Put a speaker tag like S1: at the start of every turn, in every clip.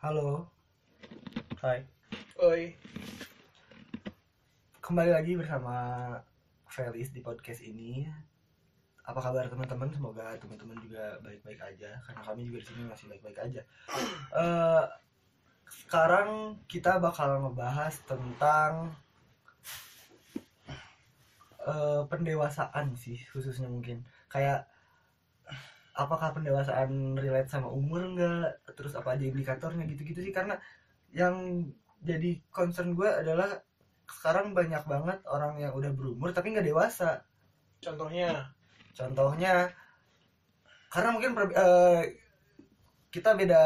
S1: Halo. Hai.
S2: Oi,
S1: Kembali lagi bersama Felis di podcast ini. Apa kabar teman-teman? Semoga teman-teman juga baik-baik aja karena kami juga di sini masih baik-baik aja. Eh, sekarang kita bakal ngebahas tentang eh, pendewasaan sih khususnya mungkin. Kayak apakah pendewasaan relate sama umur enggak? Terus apa aja indikatornya gitu-gitu sih karena yang jadi concern gue adalah sekarang banyak banget orang yang udah berumur tapi nggak dewasa
S2: contohnya
S1: contohnya karena mungkin eh, kita beda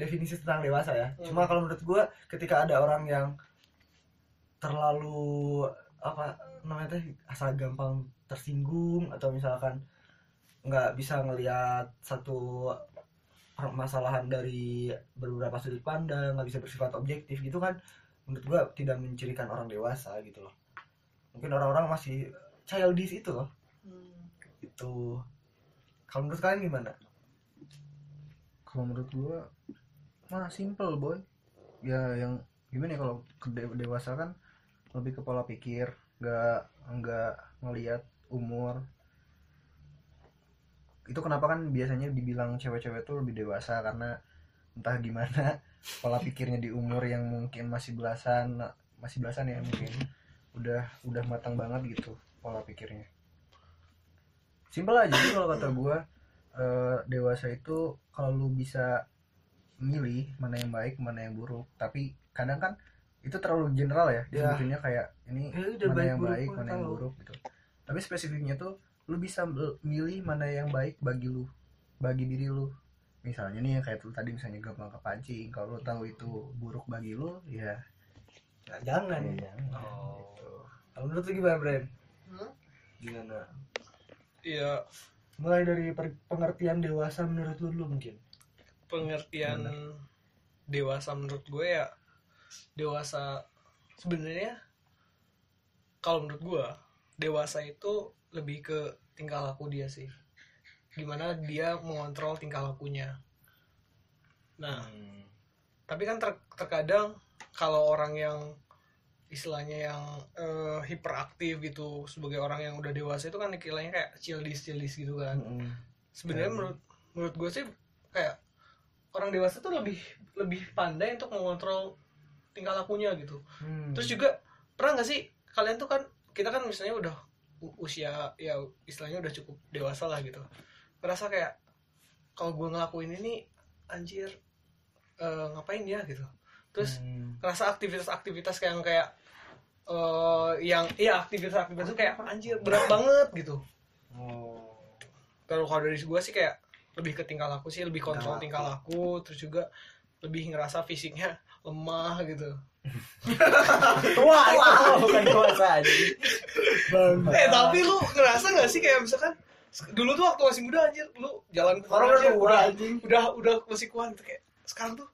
S1: definisi tentang dewasa ya
S2: Hmm.
S1: cuma kalau menurut gue ketika ada orang yang terlalu apa namanya teh asal gampang tersinggung atau misalkan nggak bisa ngelihat satu permasalahan dari beberapa sudut pandang nggak bisa bersifat objektif gitu kan. Menurut gua tidak mencirikan orang dewasa gitu loh. Mungkin orang-orang masih childish itu loh. Itu kalau menurut kalian gimana?
S3: Kalau menurut gua mah simple boy. Ya yang gimana ya kalau dewasa kan lebih ke pola pikir nggak nggak ngelihat umur itu kenapa kan biasanya dibilang cewek-cewek tuh lebih dewasa karena entah gimana pola pikirnya di umur yang mungkin masih belasan masih belasan ya mungkin. Udah udah matang banget gitu pola pikirnya. Simpel aja sih kalau kata gua eh, dewasa itu kalau lu bisa milih mana yang baik mana yang buruk. Tapi kadang kan itu terlalu general ya
S1: Ya.
S3: sebutinnya kayak ini
S1: Ya
S3: mana
S1: baik
S3: yang
S1: buruk
S3: baik mana yang buruk gitu. Tapi spesifiknya tuh lu bisa milih mana yang baik bagi lu bagi diri lu. Misalnya nih yang kayak lu tadi misalnya gampang kepancing kalau lu tahu itu buruk bagi lu ya
S1: Nah, jangan.
S3: Ya jangan.
S1: Oh.
S3: gitu.
S1: kalau menurut lu gimana Bren?
S2: Hmm?
S1: gimana?
S2: Iya.
S1: Mulai dari pengertian dewasa menurut lu dulu mungkin.
S2: Pengertian dewasa menurut gue ya dewasa sebenarnya kalau menurut gue dewasa itu lebih ke tingkah laku dia sih gimana dia mengontrol tingkah lakunya nah tapi kan ter- terkadang kalau orang yang istilahnya yang eh, hiperaktif gitu sebagai orang yang udah dewasa itu kan istilahnya kayak childish childish gitu kan
S1: Mm-mm.
S2: sebenarnya
S1: Hmm.
S2: menurut menurut gue sih kayak orang dewasa tuh lebih lebih pandai untuk mengontrol tingkah lakunya gitu
S1: Hmm.
S2: terus juga pernah nggak sih kalian tuh kan kita kan misalnya udah usia ya istilahnya udah cukup dewasa lah gitu ngerasa kayak kalau gue ngelakuin ini anjir eh, ngapain ya gitu terus
S1: Hmm.
S2: ngerasa aktivitas-aktivitas kayak yang kayak eh, yang iya aktivitas-aktivitas itu kayak anjir berat banget gitu
S1: Oh.
S2: kalau kalau dari gue sih kayak lebih ke tingkah laku sih lebih kontrol
S1: tingkah
S2: laku terus juga lebih ngerasa fisiknya lemah gitu.
S1: Tua itu bukan dewasa aja
S2: eh tapi lu ngerasa gak sih kayak misalkan dulu tuh waktu masih muda anjir lu jalan ke
S1: Orang
S2: aja
S1: udah tua,
S2: udah,
S1: anjing.
S2: udah udah masih kuat tuh kayak sekarang tuh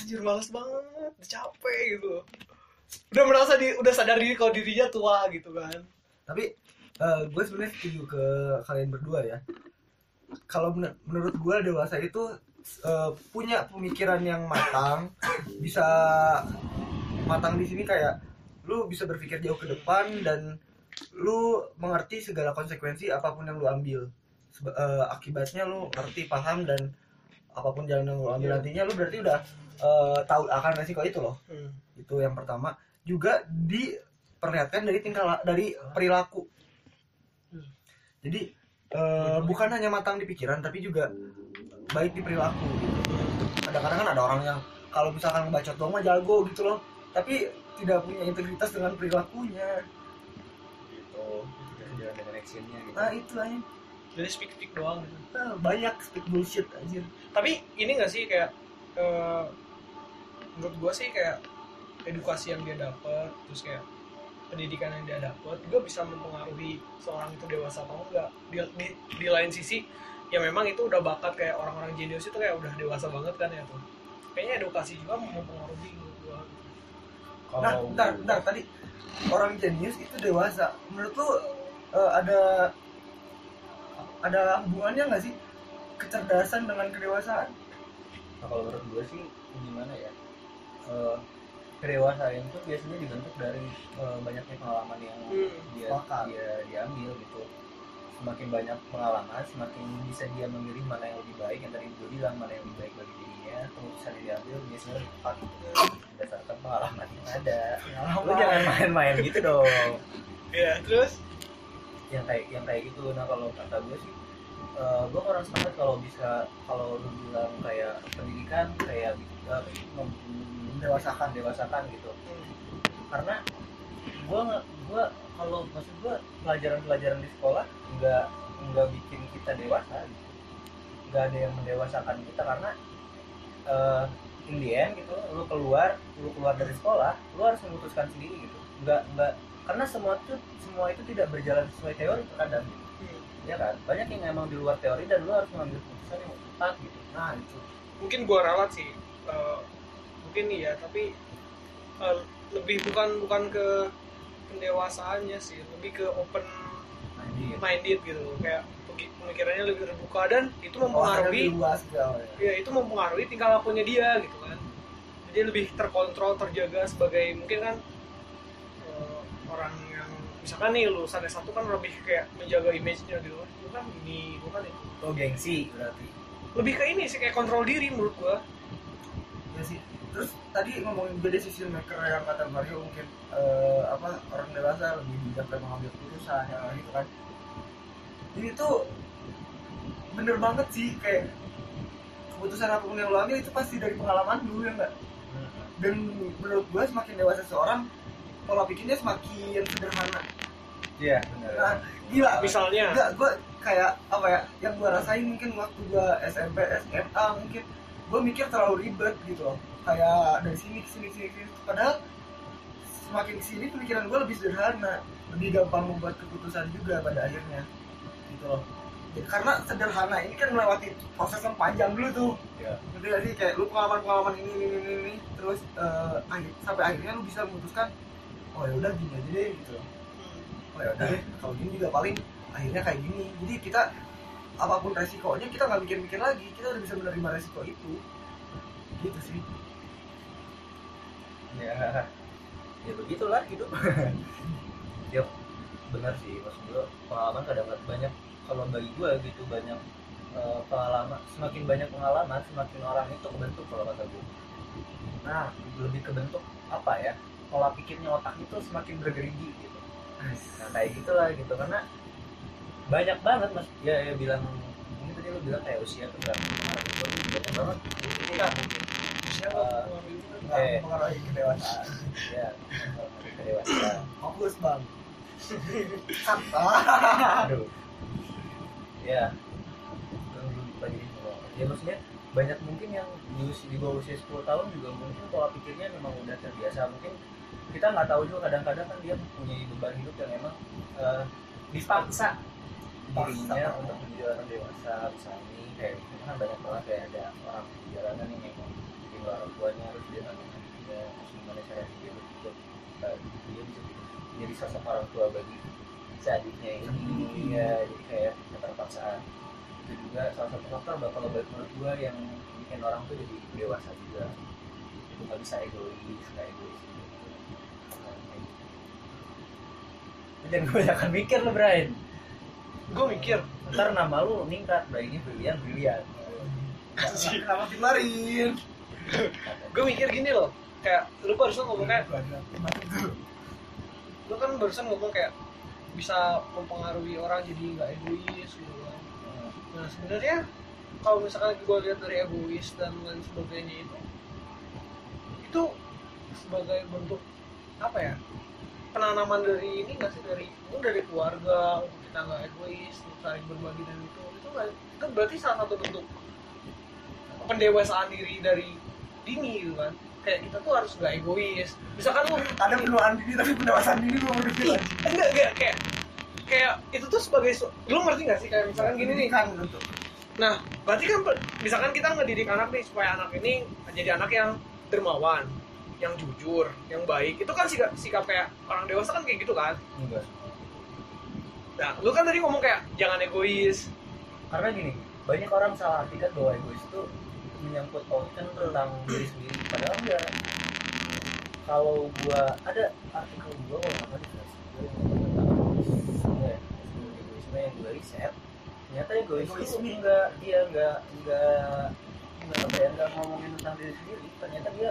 S2: anjir malas banget udah capek gitu. Udah merasa di udah sadar diri kalau dirinya tua gitu kan.
S1: Tapi gue sebenarnya setuju ke kalian berdua ya. Kalau men- menurut gue dewasa itu eh, punya pemikiran yang matang bisa matang di sini kayak lu bisa berpikir jauh ke depan dan lu mengerti segala konsekuensi apa pun yang lu ambil Seba- eh, akibatnya lu ngerti paham dan apa pun jalan yang lu ambil
S2: Iya.
S1: nantinya lu berarti udah eh, tahu akan resiko itu loh
S2: hmm.
S1: itu yang pertama juga diperlihatkan dari tingkah dari perilaku
S2: Hmm.
S1: jadi eh, bukan hanya matang di pikiran tapi juga baik di perilaku kadang-kadang kan ada orang yang kalau misalkan bacot doang mah jago gitu loh. Tapi tidak punya integritas dengan perilakunya.
S3: Gitu. Tidak sejalan dengan actionnya gitu.
S1: Nah itu aja.
S2: Jadi speak speak doang gitu.
S1: Nah, banyak speak bullshit anjir.
S2: Tapi ini gak sih kayak eh, menurut gua sih kayak edukasi yang dia dapat terus kayak pendidikan yang dia dapat juga bisa mempengaruhi seorang itu dewasa atau enggak. Di, di, di lain sisi ya memang itu udah bakat kayak orang-orang jenius itu kayak udah dewasa banget kan ya tuh kayaknya edukasi juga mempengaruhi menurut gua.
S1: Nah bentar bentar tadi orang jenius itu dewasa. Menurut lu eh, ada ada hubungannya nggak sih? Kecerdasan dengan kedewasaan?
S3: Nah, kalau menurut gue sih
S4: gimana ya? Eh, kedewasaan itu biasanya dibentuk dari eh, banyaknya pengalaman yang
S2: Hmm,
S4: dia dia diambil gitu. Semakin banyak pengalaman semakin bisa dia memilih mana yang lebih baik yang tadi gue bilang mana yang lebih baik bagi dirinya. Keputusan yang diambil biasanya tepat gitu. Berdasarkan pengalaman yang ada. Lu jangan main-main gitu dong.
S2: Ya terus?
S4: Yang kayak yang kayak gitu. Nah kalau kata gue sih eh, gue orang sepakat kalau bisa kalau lu bilang kayak pendidikan kayak uh, mendewasakan dewasakan gitu. Karena gue gue kalau maksud gue pelajaran-pelajaran di sekolah nggak nggak bikin kita dewasa gitu. Nggak ada yang mendewasakan kita karena eh in the end gitu lu keluar lu keluar dari sekolah lu harus memutuskan sendiri gitu. Nggak nggak karena semua itu semua itu tidak berjalan sesuai teori terkadang gitu. Ya kan? Banyak yang emang di luar teori dan lu harus mengambil keputusan yang tepat gitu.
S1: Nah itu.
S2: Mungkin gua ralat sih Eh, mungkin iya tapi eh, lebih bukan bukan ke pendewasaannya sih lebih ke open minded. gitu kayak pemikirannya lebih terbuka dan itu mempengaruhi
S1: lebih luas ya
S2: ya itu mempengaruhi tingkah lakunya dia gitu kan. Jadi lebih terkontrol terjaga sebagai mungkin kan eh, orang misalkan nih lulusan S1 kan lebih kayak menjaga image-nya gitu. Lu kan ini lu kan itu
S4: oh gengsi berarti.
S2: Lebih ke ini sih kayak kontrol diri menurut gua.
S1: Ya sih. Terus tadi ngomongin juga decision maker yang kata Mario mungkin eh, apa orang dewasa lebih bijak dalam mengambil keputusan ya gitu kan. Ini tuh bener banget sih kayak keputusan apa pun yang lo ambil itu pasti dari pengalaman dulu ya enggak dan menurut gua semakin dewasa seorang pola pikirnya semakin sederhana.
S4: Iya benar.
S1: Nah, gila.
S2: Misalnya?
S1: Enggak gua kayak apa ya yang gua rasain mungkin waktu gua SMP SMA mungkin gua mikir terlalu ribet gitu loh. Kayak dari sini ke sini sini sini. Padahal semakin ke sini pemikiran gua lebih sederhana lebih gampang membuat keputusan juga pada akhirnya gitu loh. Ya, karena sederhana ini kan melewati proses yang panjang dulu tuh.
S4: Iya.
S1: ngerti gak sih? Kayak lu pengalaman pengalaman ini ini ini, ini terus eh, akhir, sampai akhirnya lu bisa memutuskan oh ya udah gini aja deh gitu. Oh ya udah deh, kalau gini juga paling akhirnya kayak gini. Jadi kita apa pun resikonya kita nggak mikir-mikir lagi. Kita udah bisa menerima resiko itu. Gitu sih.
S4: Ya ya begitulah hidup. Ya benar sih maksud gue pengalaman kadang banyak. Kalau bagi gue gitu banyak eh, pengalaman semakin banyak pengalaman semakin orang itu kebentuk kalau kata gue nah lebih kebentuk apa ya pola pikirnya otak itu semakin bergerigi gitu. Nah kayak gitulah gitu karena banyak banget mas. Ya, ya bilang ini tadi lu bilang kayak usia tuh berapa? Banyak banget mungkin
S2: siapa
S4: Eh,
S1: nggak
S4: Eh.
S1: mempengaruhi kedewasaan.
S4: ya kedewasaan.
S1: Fokus bang.
S4: Aduh. Ya lagi ya maksudnya banyak mungkin yang di usia di bawah usia 10 tahun juga mungkin pola pikirnya memang udah terbiasa. Mungkin kita nggak tahu juga kadang-kadang kan dia punya beban hidup yang emang eh, dipaksa dirinya
S1: Paksa.
S4: untuk menjadi orang dewasa misalnya kayak gitu kan banyak banget kayak ada orang di jalanan yang memang tinggal orang tuanya harus dia nanggung dia gimana cara dia untuk dia bisa jadi sosok orang tua bagi si adiknya ini ya jadi kayak keterpaksaan itu juga salah satu faktor bakal baik menurut gua yang bikin orang tuh jadi dewasa juga itu nggak bisa egois nggak egois. Nah, kayak gitu. Lu jangan kebanyakan mikir lo Brian.
S2: Gue mikir.
S4: Ntar nama lu meningkat Brian ini brilian brilian
S1: kenapa dimarin.
S2: Gue mikir gini loh kayak lu barusan ngomong kayak lu kan barusan ngomong kayak bisa mempengaruhi orang jadi nggak egois gitu kan. Nah sebenarnya kalau misalkan gue lihat dari egois dan lain sebagainya itu itu sebagai bentuk apa ya penanaman dari ini nggak sih? Dari mungkin dari keluarga untuk kita nggak egois untuk saling berbagi dan itu. Itu nggak itu berarti salah satu bentuk pendewasaan diri dari dini gitu kan? Kayak kita tuh harus nggak egois. Misalkan lu
S1: ada penuaan diri tapi pendewasaan diri mau
S2: Ih, enggak enggak kayak kayak itu tuh sebagai lu ngerti gak sih? Kayak misalkan gini nih.
S1: Kan untuk
S2: nah berarti kan misalkan kita ngedidik anak nih supaya anak ini jadi anak yang dermawan yang jujur yang baik itu kan sikap sikap kayak orang dewasa kan kayak gitu kan?
S4: Enggak.
S2: Nah lu kan tadi ngomong kayak jangan egois.
S4: Karena gini banyak orang salah artikan bahwa egois itu menyangkut pautkan tentang diri sendiri padahal enggak. Kalau gua ada artikel gua kalau nggak salah di tentang ya egoisme yang gua riset ternyata egois itu enggak dia enggak enggak enggak apa ya enggak ngomongin tentang diri sendiri ternyata dia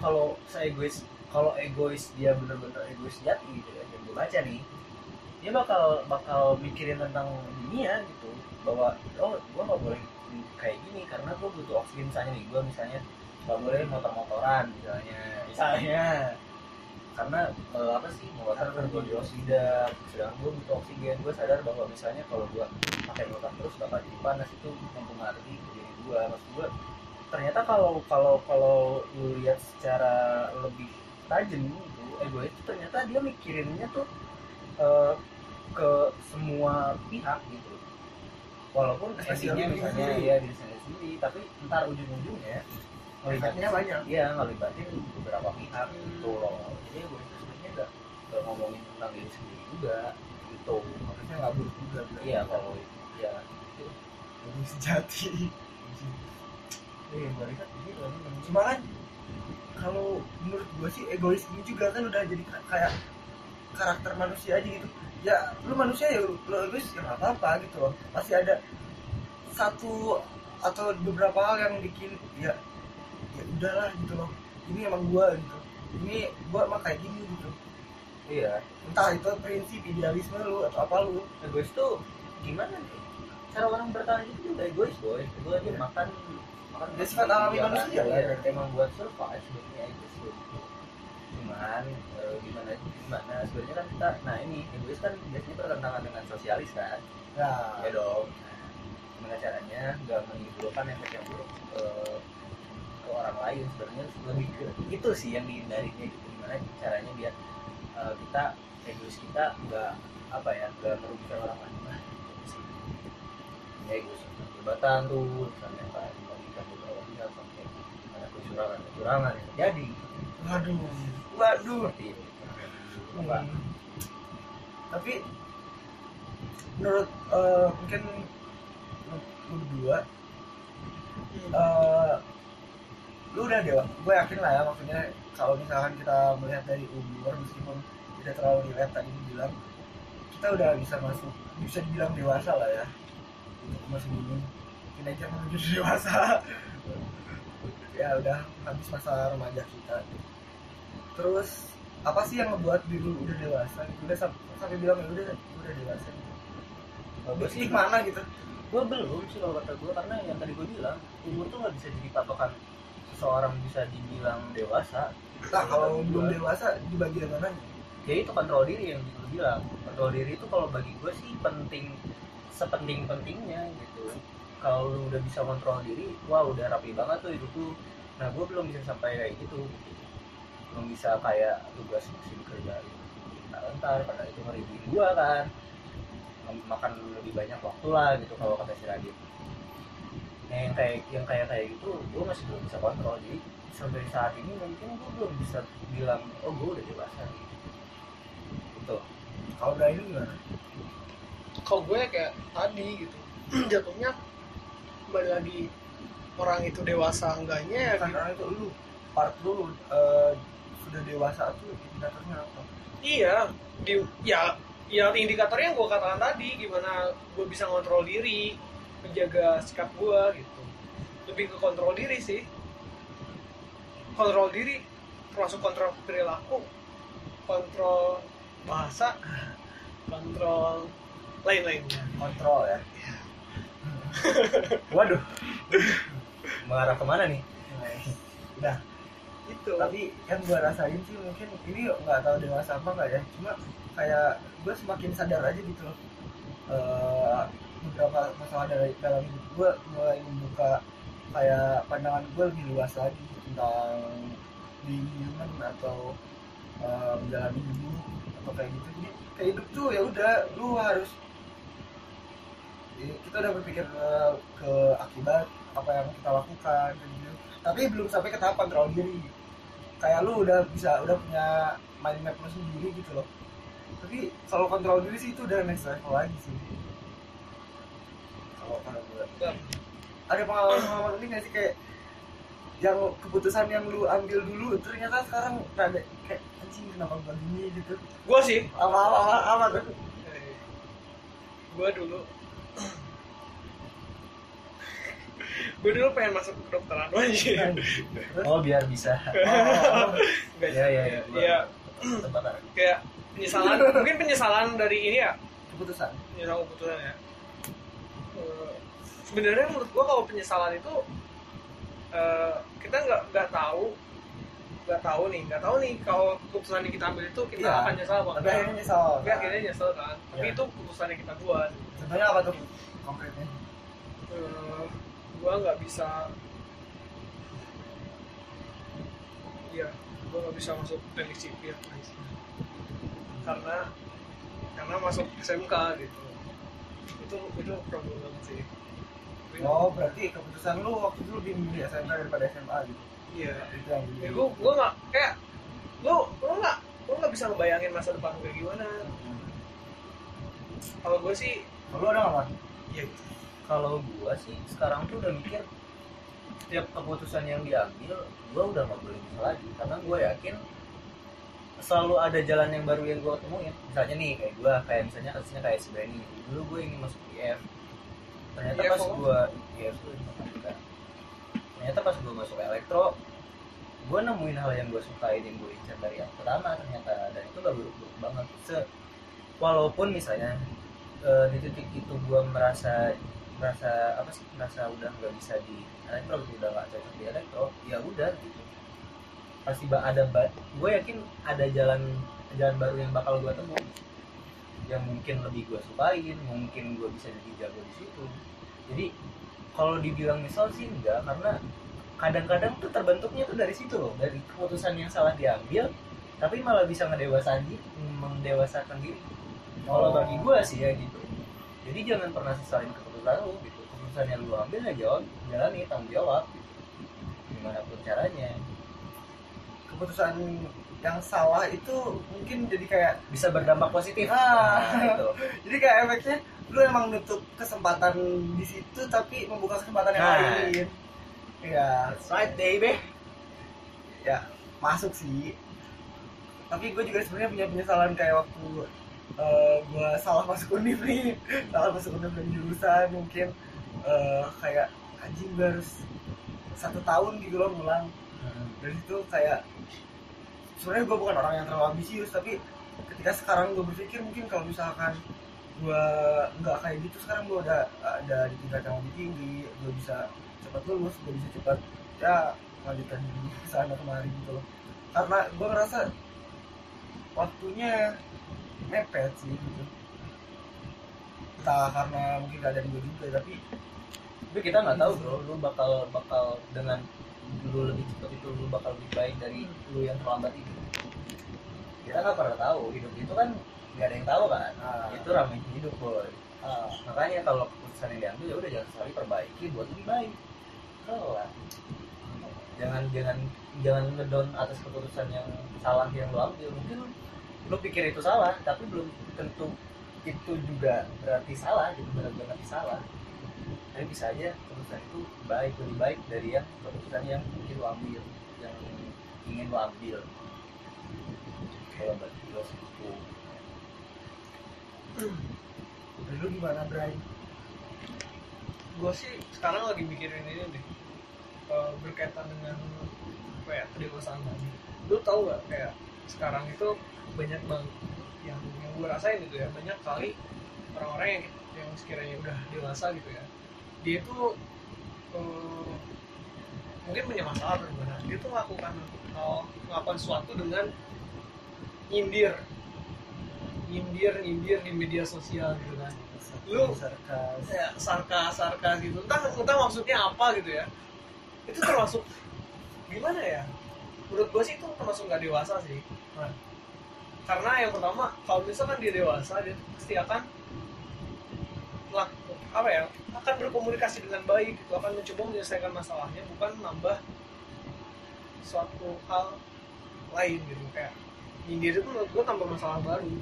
S4: kalau saya egois kalau egois dia benar-benar egois sejati gitu ya yang gue baca nih dia bakal bakal mikirin tentang dunia gitu bahwa oh gue nggak boleh kayak gini karena gue butuh oksigen misalnya nih gue misalnya nggak boleh motor-motoran misalnya misalnya. Karena eh, apa sih motor kan dioksida sedangkan gue butuh oksigen gue sadar bahwa misalnya kalau gue pakai motor terus bakal jadi panas itu mempengaruhi diri gue maksud gue ternyata kalau kalau kalau lu lihat secara lebih tajam gitu egois itu ternyata dia mikirinnya tuh eh, ke semua pihak gitu walaupun
S1: diri
S4: misalnya
S1: sendiri.
S4: ya diri sendiri sendiri tapi ntar ujung-ujungnya
S1: Efeknya banyak.
S4: iya ngelibatin beberapa pihak gitu loh jadi egois itu sebenarnya nggak nggak ngomongin tentang diri sendiri juga gitu
S1: Maksudnya nggak buruk juga.
S4: iya kalau ya
S1: Egois sejati.
S4: Iya gue gitu emang.
S1: Cuma kan kalau menurut gua sih egois ini juga kan udah jadi ka- kayak karakter manusia aja gitu. Ya lu manusia ya lu egois ya nggak apa-apa gitu loh. Pasti ada satu atau beberapa hal yang bikin ya ya udahlah gitu loh. Ini emang gua gitu. Ini gua emang kayak gini gitu.
S4: iya
S1: Entah itu prinsip idealisme lu atau apa lu.
S4: egois tuh gimana nih cara orang bertahan itu juga egois boy itu aja makan makan
S1: sifat alami manusia lah.
S4: emang buat survive sebenarnya egois tuh cuman eh, gimana gimana? Sebenarnya kan kita nah ini egois kan biasanya bertentangan dengan sosialis kan?
S1: Nah,
S4: ya dong. Gimana caranya nggak menimbulkan efek yang buruk eh, ke orang lain? Sebenarnya lebih ke itu sih yang dihindarinya gitu. Gimana caranya biar eh, kita egois kita nggak apa ya nggak merugikan orang lain itu sih. Ya egois jabatan tuh misalnya kayak pihak sampai ada kecurangan kecurangan yang terjadi.
S1: Waduh. Waduh.
S4: seperti itu apa?
S1: Hmm. Tapi menurut eh, mungkin lu lu berdua eh, lu udah dewa gue yakin lah ya maksudnya kalau misalkan kita melihat dari umur meskipun tidak terlalu relate tadi bilang kita udah bisa masuk bisa dibilang dewasa lah ya. Untuk masih belum teenager menuju dewasa ya udah habis masa remaja kita. Terus apa sih yang ngebuat diri lu udah dewasa? Gitu udah sam- sampai bilang ya udah udah dewasa gitu.
S4: Gue
S1: sih mana gitu?
S4: Gue belum sih kalau kata gue karena yang tadi gue bilang umur tuh nggak bisa jadi patokan seseorang bisa dibilang dewasa.
S1: Nah kalau belum dewasa di bagian mana?
S4: Ya itu kontrol diri yang gue bilang. Kontrol diri itu kalau bagi gue sih penting sepenting pentingnya gitu kalau lu udah bisa kontrol diri wah udah rapi banget tuh hidup lu nah gue belum bisa sampai kayak gitu. Belum bisa kayak tugas masih bekerja gitu. Nah, ntar pada itu ngeribuin gue kan. Makan lebih banyak waktu lah gitu kalau kata si Radit. Nah, yang kayak yang kayak kayak gitu gue masih belum bisa kontrol. Jadi sampai saat ini mungkin gue belum bisa bilang oh gue udah dewasa. Gitu.
S1: Kalau udah ini gimana?
S2: Kalau gue kayak tadi gitu jatuhnya kembali lagi. Orang itu dewasa enggaknya ya
S1: kan orang itu lu. Part lu eh, sudah dewasa tuh indikatornya apa?
S2: Iya. Di ya ya indikatornya yang gue katakan tadi gimana gue bisa ngontrol diri menjaga sikap gue gitu. Lebih ke kontrol diri sih. Kontrol diri termasuk kontrol perilaku kontrol bahasa kontrol lain-lainnya.
S4: Kontrol ya waduh. Mengarah ke mana nih?
S1: Udah
S2: itu.
S1: tapi yang gue rasain sih mungkin ini nggak tahu dewasa apa nggak ya. Cuma kayak gue semakin sadar aja gitu loh. Eh, beberapa masalah dari dalam hidup gue mulai membuka kayak pandangan gue lebih luas lagi tentang being human atau eh, menjalani hidup atau kayak gitu. Jadi kayak hidup tuh ya udah lu harus kita udah berpikir eh, ke akibat apa yang kita lakukan gitu. Tapi belum sampai ke tahap kontrol diri. Kayak lu udah bisa udah punya mind map lu sendiri gitu loh. Tapi kalau kontrol diri sih itu udah next level lagi sih. Kalau kalau gue
S2: Dan
S1: ada pengalaman pengalaman ini nggak sih? Kayak yang keputusan yang lu ambil dulu ternyata sekarang rada kayak anjing kenapa gua gini? gitu.
S2: Gue sih.
S1: Apa apa apa, apa tuh
S2: gue dulu gue dulu pengen masuk ke kedokteran aja
S4: oh biar bisa.
S1: Oh,
S4: Iya, iya, iya.
S2: Iya,
S4: tebakan
S2: kayak penyesalan mungkin penyesalan dari ini ya?
S1: Keputusan.
S2: Penyesalan keputusan ya. Eh, sebenarnya menurut gua kalau penyesalan itu eh, kita nggak nggak tahu nggak tahu nih nggak tahu nih kalau keputusan yang kita ambil itu kita
S1: Iya.
S2: akan nyesal apa
S1: tapi
S2: enggak.
S1: akhirnya nyesel
S2: tapi akhirnya nyesel kan. Tapi
S1: Iya.
S2: itu keputusan yang kita buat
S1: contohnya apa tuh? Konkretnya.
S2: Eh, gua nggak bisa iya gua nggak bisa masuk teknik sipil karena karena masuk SMK gitu. Itu itu problem banget sih.
S1: Oh berarti keputusan lu waktu itu lebih milih SMK daripada SMA gitu?
S2: Iya.
S1: Itu yang
S2: ya gua gua nggak kayak lu lu nggak lu nggak bisa ngebayangin masa depan gue gimana. Kalau gue sih
S1: lu ada nggak Mas?
S2: ya
S4: kalau gua sih sekarang tuh udah mikir setiap keputusan yang diambil gua udah nggak boleh nyesel lagi. Karena gua yakin selalu ada jalan yang baru yang gua temuin. Misalnya nih kayak gua kayak misalnya kasusnya kayak si Benny. Dulu gue ingin masuk IF ternyata
S2: IF
S4: pas gua IF tuh informatika ternyata pas gua masuk elektro gua nemuin hal yang gua sukain yang gua incar dari yang pertama ternyata. Dan itu gak buruk-buruk banget. Se walaupun misalnya eh, di titik itu gua merasa merasa apa sih merasa udah nggak bisa di elektro gitu udah nggak cocok di elektro ya udah gitu. Pasti ada gue yakin ada jalan jalan baru yang bakal gue temu yang mungkin lebih gue sukain mungkin gue bisa jadi jago di situ. Jadi kalau dibilang misal sih enggak karena kadang-kadang tuh terbentuknya tuh dari situ loh dari keputusan yang salah diambil tapi malah bisa ngedewasakan diri mendewasakan diri kalau bagi gue sih ya gitu. Jadi jangan pernah sesalin keputusan lu gitu. Keputusan yang lu ambil ya jawab jalani tanggung jawab gitu. gimana pun caranya.
S1: Keputusan yang salah itu mungkin jadi kayak
S4: bisa berdampak positif.
S1: Ah.
S4: nah, itu
S1: jadi kayak efeknya lu emang nutup kesempatan di situ tapi membuka kesempatan yang
S4: Nah.
S1: lain. Ya
S4: That's right baby.
S1: Ya masuk sih. Tapi gue juga sebenarnya punya penyesalan kayak waktu eh, gue salah masuk univ nih. Salah masuk univ dan jurusan mungkin. Eh, kayak anjing gue harus satu tahun gitu loh ngulang dari situ kayak sebenarnya gue bukan orang yang terlalu ambisius tapi ketika sekarang gue berpikir mungkin kalau misalkan gue nggak kayak gitu sekarang gue udah ada di tingkat yang lebih tinggi gue bisa cepat lulus gue bisa cepat ya lanjutkan ke sana kemari gitu loh. Karena gue ngerasa waktunya mepet sih gitu. Entah karena mungkin keadaan gue juga tapi
S4: tapi kita nggak tahu bro lu bakal bakal dengan lu lebih cepat itu lu bakal lebih baik dari lu yang terlambat itu. Kita nggak pernah tahu hidup itu kan nggak ada yang tahu kan.
S1: Ah,
S4: itu ramai hidup boy.
S1: Ah,
S4: makanya kalau keputusan yang diambil ya udah jangan sekali perbaiki buat lebih baik. Kelar jangan jangan jangan ngedown atas keputusan yang salah yang lo ambil. Mungkin lo pikir itu salah tapi belum tentu itu juga berarti salah gitu benar-benar salah. Tapi bisa aja keputusan itu baik lebih baik dari yang keputusan yang mungkin lo ambil yang ingin lo ambil. Kalau bagi lo itu.
S1: Lu gimana Bray?
S2: gue sih sekarang lagi mikirin ini deh. Eh, berkaitan dengan apa ya kedewasaan tadi lu tau gak kayak sekarang itu banyak banget yang yang gue rasain gitu ya. Banyak kali orang-orang yang yang sekiranya udah dewasa gitu ya. Dia itu eh, mungkin punya masalah atau gimana dia tuh melakukan hal melakukan sesuatu dengan nyindir. Nyindir nyindir di media sosial gitu kan. Lu-
S1: sarkas.
S2: ya sarkas sarkas gitu. Entah entah maksudnya apa gitu ya. Itu termasuk gimana ya menurut gue sih itu termasuk nggak dewasa sih. Nah, karena yang pertama kalau misalkan dia dewasa dia pasti akan lak- apa ya akan berkomunikasi dengan baik gitu akan mencoba menyelesaikan masalahnya bukan nambah suatu hal lain gitu kayak nyindir itu menurut gue tambah masalah baru.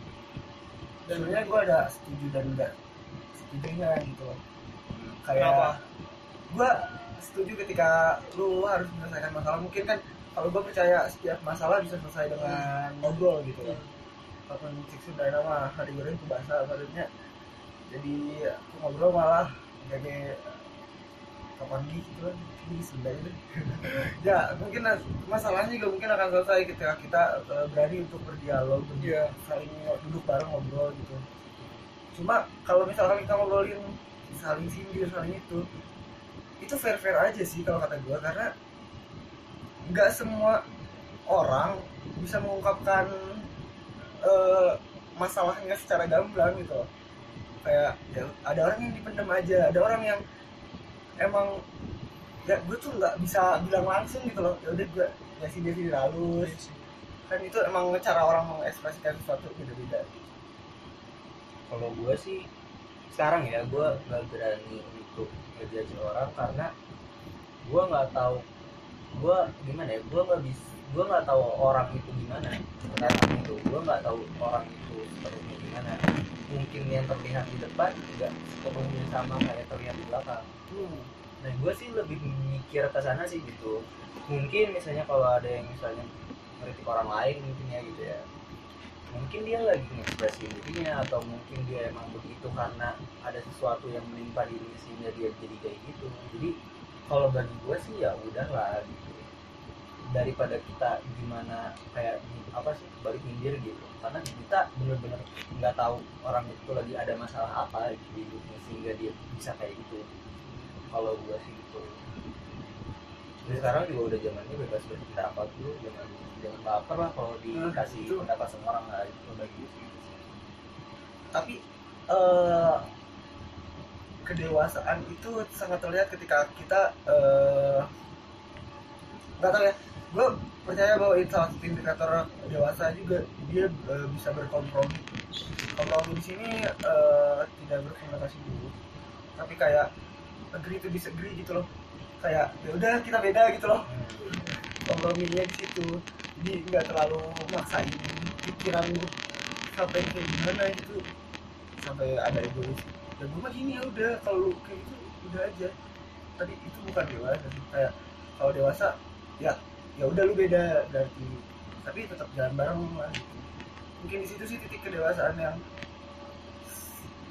S2: Dan
S1: sebenarnya gue ada setuju dan enggak setujunya gitu. Kayak
S2: Kenapa?
S1: gue setuju ketika lu harus menyelesaikan masalah mungkin kan kalau gue percaya setiap masalah bisa selesai dengan ngobrol gitu. Kan walaupun cik Sunda mah hari goreng itu bahasa maksudnya jadi aku ngobrol malah jadi kapan gitu kan. Ini itu ya mungkin masalahnya juga mungkin akan selesai ketika kita eh, berani untuk berdialog
S2: Iya.
S1: saling duduk bareng ngobrol gitu. Cuma kalau misalkan kita ngobrolin saling sindir saling itu itu fair fair aja sih kalau kata gue karena nggak semua orang bisa mengungkapkan eh, masalahnya secara gamblang gitu loh. kayak ya, ada orang yang dipendam aja ada orang yang emang ya gue tuh nggak bisa bilang langsung gitu loh. Ya udah gue ya sindir sindir halus kan itu emang cara orang mengekspresikan sesuatu beda beda
S4: kalau gue sih sekarang ya gue nggak berani untuk ngejudge orang karena gue nggak tahu gue gimana ya? Gue nggak bisa gue nggak tahu orang itu gimana. Sekarang itu gue nggak tahu orang itu seperti gimana. Mungkin yang terlihat di depan nggak sepenuhnya sama kayak terlihat di belakang. Nah gue sih lebih mikir ke sana sih gitu. Mungkin misalnya kalau ada yang misalnya kritik orang lain mungkin ya gitu ya. Mungkin dia lagi ngekspresi dirinya atau mungkin dia emang begitu karena ada sesuatu yang menimpa dirinya sehingga dia jadi kayak gitu. Jadi kalau bagi gue sih ya udahlah gitu. Daripada kita gimana kayak apa sih balik minggir gitu. Karena kita bener-bener nggak tahu orang itu lagi ada masalah apa di hidupnya sehingga dia bisa kayak gitu. Kalau gue sih gitu. Jadi sekarang juga udah zamannya bebas berpendapat dulu jangan jangan baper lah kalau dikasih
S1: itu.
S4: pendapat semua orang nggak gitu sih.
S1: tapi eh kedewasaan itu sangat terlihat ketika kita eh, nggak tahu ya. Gue percaya bahwa itu salah satu indikator dewasa juga dia eh, bisa berkompromi. Kompromi di sini eh, tidak berkonotasi dulu. Tapi kayak agree to disagree gitu loh. Kayak ya udah kita beda gitu loh. Komprominya di situ. Jadi nggak terlalu maksain pikiran sampai kayak gimana gitu. Sampai ada egois ya gue mah gini ya udah kalau lu kayak gitu udah aja. Tadi itu bukan dewasa sih. kayak kalau dewasa ya ya udah lu beda berarti tapi tetap jalan bareng lah gitu. Mungkin di situ sih titik kedewasaan yang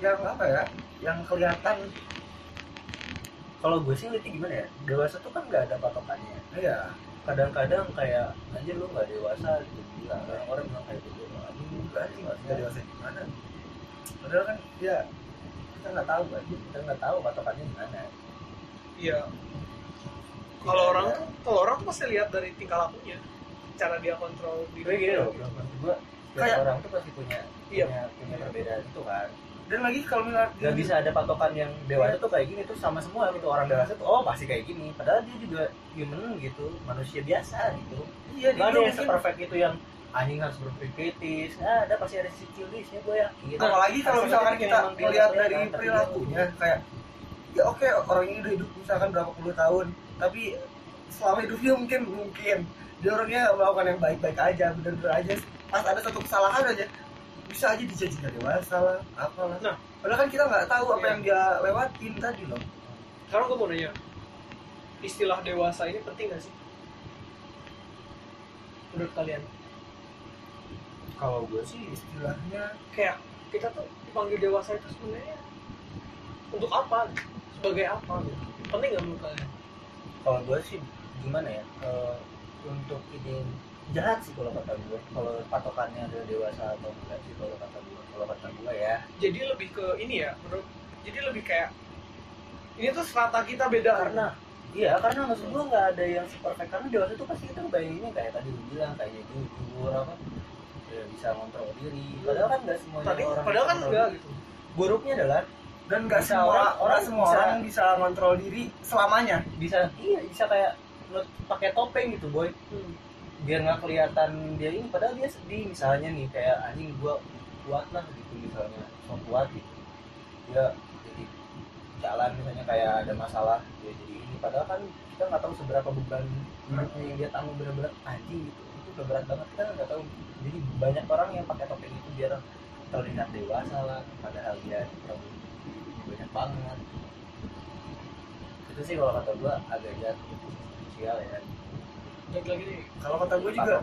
S1: yang apa ya yang kelihatan.
S4: Kalau gue sih lihatnya gimana ya dewasa tuh kan nggak ada patokannya.
S1: Ya
S4: kadang-kadang kayak anjir lu nggak dewasa gitu. Bilang orang-orang bilang kayak gitu. Lu nggak dewasa
S1: nggak dewasa gimana? Padahal kan ya kita nggak tahu kan
S4: kita nggak tahu patokannya gimana
S2: iya. Kalau orang tuh kalau orang tuh pasti lihat dari tingkah lakunya cara dia kontrol diri
S4: gini loh gue
S1: Kayak-
S4: orang tuh pasti punya
S2: Iya.
S4: punya punya perbedaan itu kan.
S1: Dan lagi kalau misalnya
S4: nggak bisa ada patokan yang dewasa tuh kayak gini tuh sama semua gitu. Orang dewasa tuh oh pasti kayak gini. Padahal dia juga human gitu manusia biasa gitu.
S1: Iya
S4: nggak ada
S1: dia
S4: yang seperfect itu yang anjing harus berpikir kritis nah, ada pasti ada sisi cilisnya gue yakin.
S1: Apalagi kalau misalkan kita melihat dari perilakunya kayak ya oke orang ini udah hidup misalkan berapa puluh tahun tapi selama hidupnya mungkin mungkin dia orangnya melakukan yang baik-baik aja bener-bener aja. Pas ada satu kesalahan aja bisa aja dicaci nggak dewasa lah apalah.
S2: Nah.
S1: padahal kan kita nggak tahu apa
S2: Iya.
S1: yang dia lewatin tadi loh.
S2: Sekarang gue mau nanya istilah dewasa ini penting gak sih? Menurut kalian
S4: kalau gue sih
S1: istilahnya
S2: kayak kita tuh dipanggil dewasa itu sebenarnya untuk apa? Sebagai apa gitu? Penting gak menurut kalian?
S4: Kalau gue sih gimana ya? Eh, untuk ini jahat sih kalau kata gue kalau patokannya ada dewasa atau enggak sih kalau kata gue kalau kata gue ya.
S2: Jadi lebih ke ini ya menurut jadi lebih kayak ini tuh strata kita beda.
S4: Karena iya karena maksud gue nggak ada yang super perfect karena dewasa itu pasti kita bayanginnya kayak tadi lu bilang kayak jujur apa ya bisa ngontrol diri. Padahal kan nggak semuanya
S2: Tadi,
S4: orang
S2: padahal kan enggak gitu.
S4: Buruknya adalah
S1: dan nggak semua
S4: orang-
S1: orang,
S4: orang
S1: semua
S4: bisa-
S1: orang bisa ngontrol diri selamanya.
S4: bisa iya bisa kayak pakai topeng gitu boy.
S2: Hmm.
S4: biar nggak kelihatan dia ini padahal dia sedih. Misalnya nih kayak anjing gua kuat lah gitu misalnya. So kuat gitu. Dia jadi jalan misalnya kayak ada masalah dia jadi ini. Padahal kan kita nggak tahu seberapa beban hidupnya yang dia tanggung benar-benar anjing gitu. itu udah berat banget kita nggak tahu. Jadi banyak orang yang pakai topeng itu biar terlihat dewasa lah padahal dia terlalu banyak banget. Itu sih kalau kata gua agak jahat sosial ya.
S2: Lagi nih
S1: kalau kata gue juga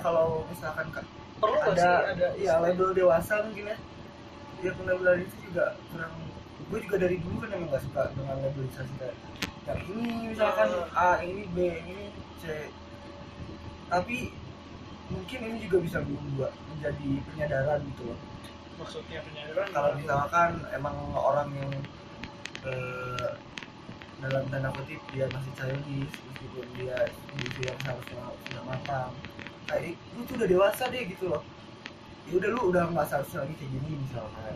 S1: kalau misalkan ka-
S2: perlu sih
S1: ada
S2: ada
S1: ya label dewasa mungkin ya. Ya pelabelan itu juga kurang gue juga dari dulu kan emang gak suka dengan labelisasi kayak yang ini misalkan A ini B ini C. Tapi mungkin ini juga bisa berubah menjadi penyadaran gitu loh.
S2: Maksudnya penyadaran?
S1: Kalau misalkan emang orang yang eh, dalam tanda kutip dia masih childish meskipun dia di usia yang seharusnya sudah matang kayak lu tuh udah dewasa deh gitu loh. Ya udah lu udah nggak seharusnya lagi kayak gini misalnya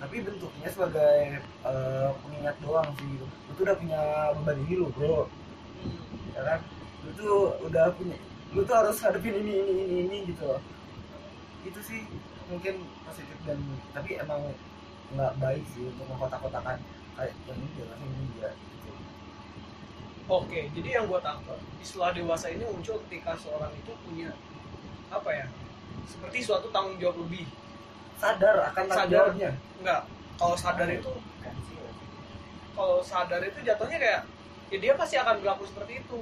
S1: tapi bentuknya sebagai eh, pengingat doang sih gitu. lu tuh udah punya beban ini lu bro.
S2: Hmm.
S1: ya kan? Lu tuh udah punya lu tuh harus hadapin ini ini ini ini gitu loh itu sih mungkin positif dan tapi emang nggak baik sih untuk mengkotak-kotakan kayak yang ini dia ini dia gitu.
S2: Oke, jadi yang gue tangkap istilah dewasa ini muncul ketika seorang itu punya apa ya? Seperti suatu tanggung jawab lebih.
S1: sadar akan tanggung jawabnya
S2: Enggak. Kalau sadar itu,
S4: sih, ya.
S2: kalau sadar itu jatuhnya kayak ya dia pasti akan berlaku seperti itu.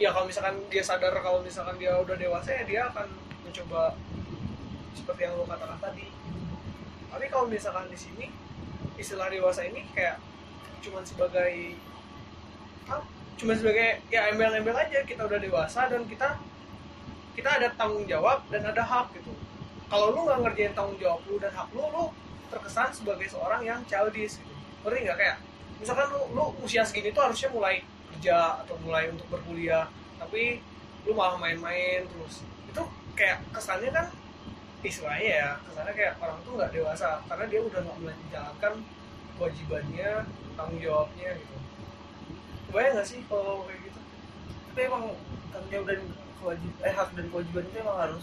S2: Ya kalau misalkan dia sadar kalau misalkan dia udah dewasa ya dia akan mencoba seperti yang lo katakan tadi. Tapi kalau misalkan di sini istilah dewasa ini kayak cuman sebagai apa? Cuma sebagai ya embel-embel aja kita udah dewasa dan kita kita ada tanggung jawab dan ada hak gitu. Kalau lu nggak ngerjain tanggung jawab lu dan hak lu, lu terkesan sebagai seorang yang childish gitu. Ngerti nggak kayak misalkan lu, lu usia segini tuh harusnya mulai kerja atau mulai untuk berkuliah tapi lu malah main-main terus. Itu kayak kesannya kan istilahnya ya kesannya kayak orang tuh nggak dewasa karena dia udah nggak mulai menjalankan kewajibannya tanggung jawabnya gitu. Kebayang nggak sih kalau kayak gitu?
S1: Tapi emang tanggung jawab dan kewajib eh hak dan kewajiban itu emang harus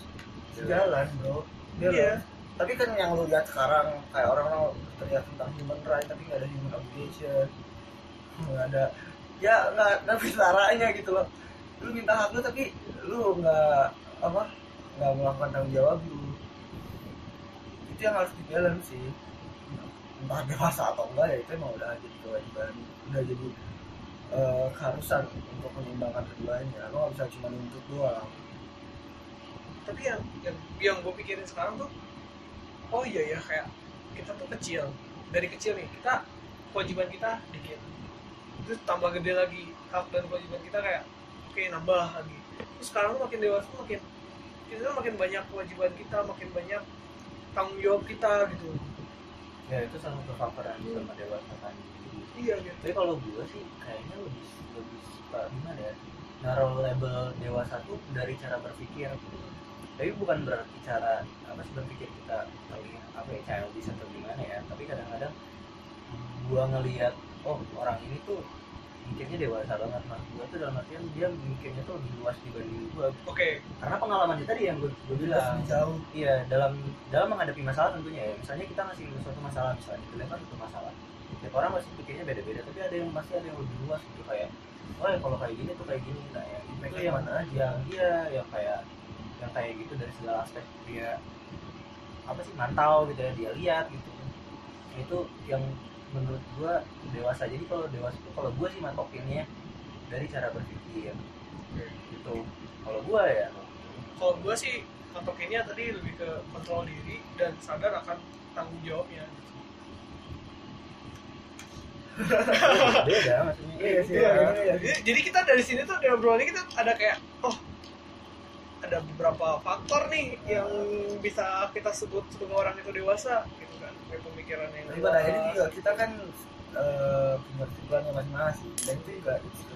S1: sejalan bro. Dia
S2: Iya.
S1: loh. tapi kan yang lu lihat sekarang kayak orang-orang teriak tentang human right tapi nggak ada human obligation nggak ada ya nggak bisa caranya gitu loh. Lu minta hak lu tapi lu nggak apa nggak melakukan tanggung jawab lu. Itu yang harus dijalan sih. Entah dewasa atau enggak ya itu emang udah jadi kewajiban udah jadi eh, keharusan untuk menyeimbangkan keduanya. Lo nggak bisa cuma nuntut doang.
S2: Tapi yang yang yang gue pikirin sekarang tuh oh iya ya kayak kita tuh kecil. Dari kecil nih kita kewajiban kita dikit terus tambah gede lagi hak dan kewajiban kita kayak oke nambah lagi. Terus sekarang makin dewasa makin kita tuh makin banyak kewajiban kita makin banyak tanggung jawab kita gitu.
S4: Ya itu salah satu faktor yang bisa mendewasakan diri
S2: iya gitu
S4: tapi kalau gue sih kayaknya lebih lebih suka gimana ya naruh label dewasa tuh dari cara berpikir. Tapi bukan berarti cara apa sih berpikir kita terlihat apa ya childish atau gimana ya? Tapi kadang-kadang gua ngelihat oh orang ini tuh mikirnya dewasa banget mas. Gua tuh dalam artian dia mikirnya tuh lebih luas dibanding gua.
S2: Oke.
S4: Karena pengalaman tadi yang gue gue bilang.
S1: Jauh.
S4: Iya dalam dalam menghadapi masalah tentunya ya. Misalnya kita ngasih suatu masalah misalnya kita lempar satu masalah. Tiap orang pasti pikirnya beda-beda tapi ada yang pasti ada yang lebih luas gitu kayak oh ya kalau kayak gini tuh kayak gini nah ya itu yang
S1: mana aja.
S4: yang iya yang kayak yang kayak gitu dari segala aspek dia apa sih mantau gitu ya dia lihat gitu. Itu yang menurut gua dewasa. Jadi kalau dewasa itu kalau gua sih matokinnya dari cara berpikir. Gitu. Kalau gua ya.
S2: Kalau gue sih patokinnya tadi lebih ke kontrol diri dan sadar akan tanggung jawabnya.
S4: Beda maksudnya.
S1: Iya sih,
S2: Iya,
S1: iya, iya.
S2: Jadi, jadi kita dari sini tuh di obrolan kita ada kayak oh ada beberapa faktor nih yang bisa kita sebut sebagai orang itu dewasa. gitu kayak pemikiran yang
S1: tapi pada akhirnya juga kita kan eh, punya kesimpulannya masing-masing dan itu juga itu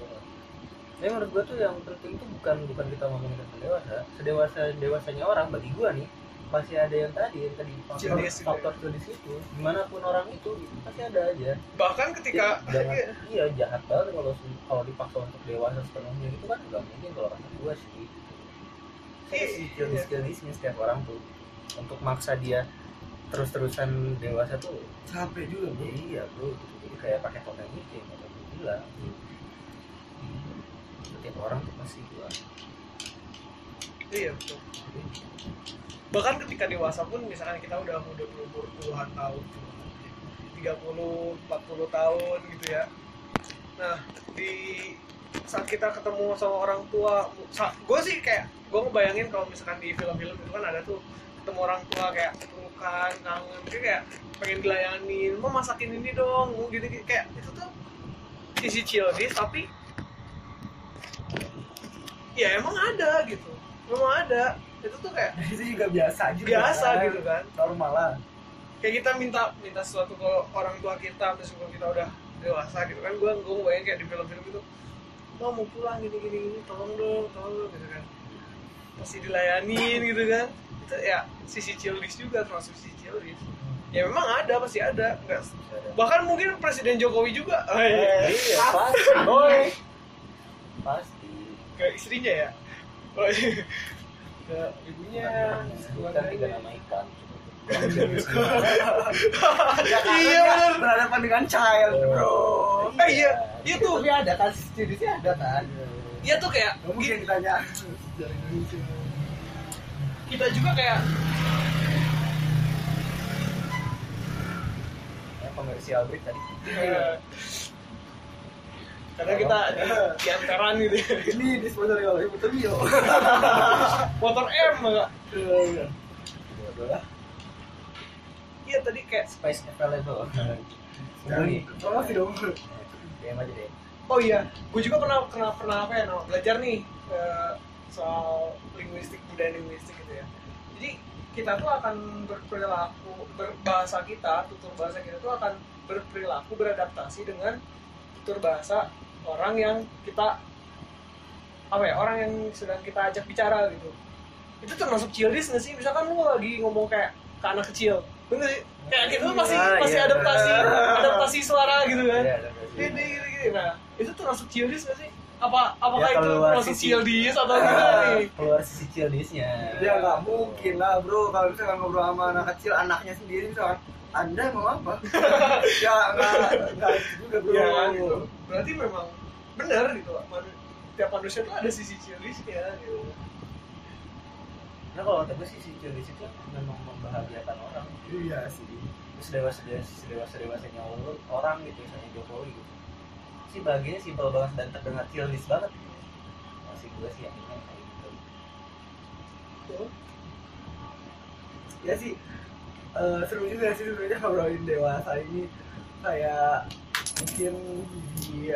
S4: Tapi menurut gua tuh yang penting tuh bukan bukan kita ngomongin tentang dewasa, sedewasa dewasanya orang bagi gua nih pasti ada yang tadi yang tadi faktor
S2: Childish gitu ya.
S4: faktor itu di mana pun orang itu pasti ada aja.
S2: Bahkan ketika
S4: jangan iya. jahat banget kalau kalau dipaksa untuk dewasa sepenuhnya itu kan nggak mungkin kalau kata gua sih. Saya
S2: Iya,
S4: sih
S2: iya.
S4: childish childishnya setiap orang tuh untuk maksa dia terus terusan dewasa tuh
S1: capek juga bro.
S4: Ya iya bro. Gitu. jadi kayak pakai topeng itu yang kata gue bilang setiap orang tuh pasti gua.
S2: Iya betul bahkan ketika dewasa pun misalkan kita udah udah berumur puluhan tahun 30 40 tahun gitu ya. Nah di saat kita ketemu sama orang tua gue sih kayak gue ngebayangin kalau misalkan di film-film itu kan ada tuh ketemu orang tua kayak pelukan kangen kayak, kayak pengen dilayanin mau masakin ini dong mau gini, gini kayak itu tuh sisi childish tapi ya emang ada gitu memang ada itu tuh kayak
S1: itu juga biasa juga
S2: biasa
S1: kan.
S2: gitu kan.
S1: normal lah.
S2: Kayak kita minta minta sesuatu ke orang tua kita meskipun kita udah dewasa gitu kan gue gue bayangin kayak di film-film itu mau mau pulang gini gini gini tolong dong tolong dong gitu kan. Pasti dilayanin gitu kan itu ya sisi childish juga termasuk sisi childish ya memang ada pasti ada. Nggak bahkan mungkin presiden jokowi juga.
S1: Eh,
S4: iya pasti.
S2: Boy.
S4: pasti.
S2: Ke istrinya ya? Oh, iya. ke ibunya.
S4: Kan tiga nama ikan
S2: iya bener.
S1: Berhadapan dengan child bro.
S2: Eh iya. iya. Tuh.
S3: Tapi ada kan jenisnya ada kan?
S2: Iya tuh kayak
S1: mungkin ditanya
S2: kita juga kayak
S4: komersial break tadi.
S2: Eh, karena kita di, di antaran gitu.
S1: Ini disponsori oleh Ibu Temio
S2: motor M enggak
S1: Iya,
S2: iya. Tadi kayak
S4: space available.
S1: Dan
S4: Nih.
S1: promosi dong.
S4: DM aja deh
S2: oh iya gue juga pernah pernah pernah apa ya no, belajar nih eh, soal linguistik budaya linguistik gitu ya. Jadi kita tuh akan berperilaku berbahasa kita tutur bahasa kita tuh akan berperilaku beradaptasi dengan tutur bahasa orang yang kita apa ya orang yang sedang kita ajak bicara gitu. Itu termasuk childish nggak sih? Misalkan lu lagi ngomong kayak ke anak kecil bener sih? Kayak gitu masih
S1: Iya,
S2: masih
S1: iya.
S2: adaptasi adaptasi suara gitu kan?
S4: Iya, versi.
S2: gini gini gini nah itu termasuk childish nggak sih apa apakah
S1: Ya,
S2: itu termasuk
S1: sisi-
S2: childish atau gimana nih?
S4: keluar sisi childishnya
S1: ya nggak mungkin lah bro. Kalau misalkan ngobrol sama anak kecil anaknya sendiri misalkan anda mau apa? Ya nggak nggak itu juga bro.
S2: Ya kan? Gitu. Berarti memang benar gitu Manu- tiap manusia tuh ada sisi childishnya gitu.
S4: Nah kalau kata gue sih si childish itu memang membahagiakan orang.
S1: Iya sih.
S4: Terus dewasa dewasa dewasanya orang gitu misalnya Jokowi gitu sih bahagianya simpel banget dan terdengar childish banget. Masih gue sih yang kayak gitu.
S1: Ya sih eh, seru juga sih sebenarnya ngobrolin dewasa ini. Kayak mungkin di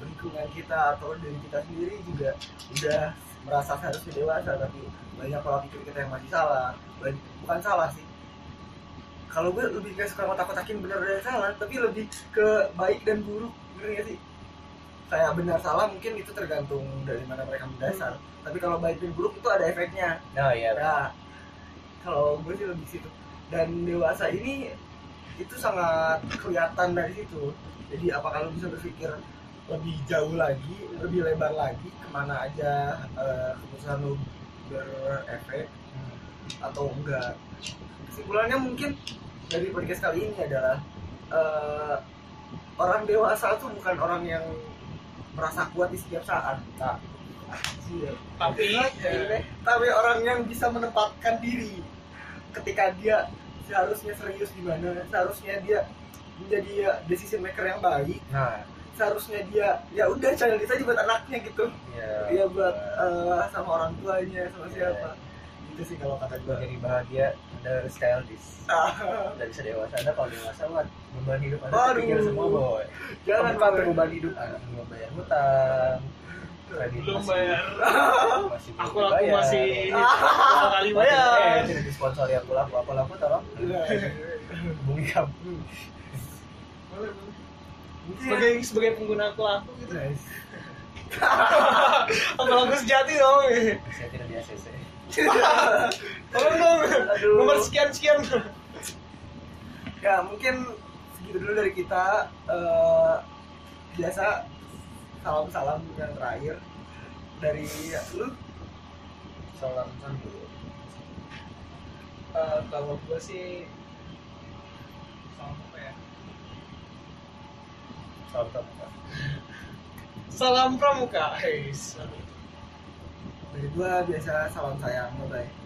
S1: lingkungan kita atau dari kita sendiri juga udah merasa seharusnya dewasa tapi banyak pola pikir kita yang masih salah. Bukan salah sih. Kalau gue lebih gak suka ngotak-ngotakin benar dan salah tapi lebih ke baik dan buruk bener gak sih kayak benar salah mungkin itu tergantung dari mana mereka mendasar tapi kalau baik dan buruk itu ada efeknya
S4: nah iya
S1: Nah, kalau gue sih lebih situ. Dan dewasa ini itu sangat kelihatan dari situ. Jadi apakah lo bisa berpikir lebih jauh lagi, lebih lebar lagi, ke mana aja eh, keputusan lo berefek atau enggak? Kesimpulannya mungkin dari podcast kali ini adalah eh, orang dewasa tuh bukan orang yang merasa kuat di setiap saat. Nah,
S2: tapi
S1: Eh, tapi orang yang bisa menempatkan diri ketika dia seharusnya serius di mana seharusnya dia menjadi ya, decision maker yang baik
S4: nah.
S1: seharusnya dia ya udah channel aja buat anaknya gitu.
S4: Ya
S1: dia buat eh, sama orang tuanya sama siapa itu sih kalau kata gue
S4: jadi bahagia anda harus childish.
S1: Ah,
S4: Anda bisa dewasa. Anda kalau dewasa buat beban hidup anda terpikir semua boy.
S1: Jangan Bang.
S4: beban hidup anda. Belum bayar hutang. Kredit
S2: belum
S4: masih-
S2: bayar.
S4: masih
S2: aku aku
S4: dibayar.
S2: masih ini kali
S4: eh
S2: bayar
S4: tidak disponsori aku laku. Aku laku tolong. Hubungi kamu.
S2: Sebagai sebagai pengguna aku aku gitu. Aku aku sejati dong.
S4: Saya tidak di ACC
S2: tolong dong. Nomor sekian sekian.
S1: Ya mungkin segitu dulu dari kita. Eh, biasa salam salam yang terakhir dari lu.
S4: Salam salam dulu
S2: Eh, kalau gue sih salam apa ya?
S4: Salam salam
S2: salam pramuka. Hey
S1: dari gua biasa salam sayang bye bye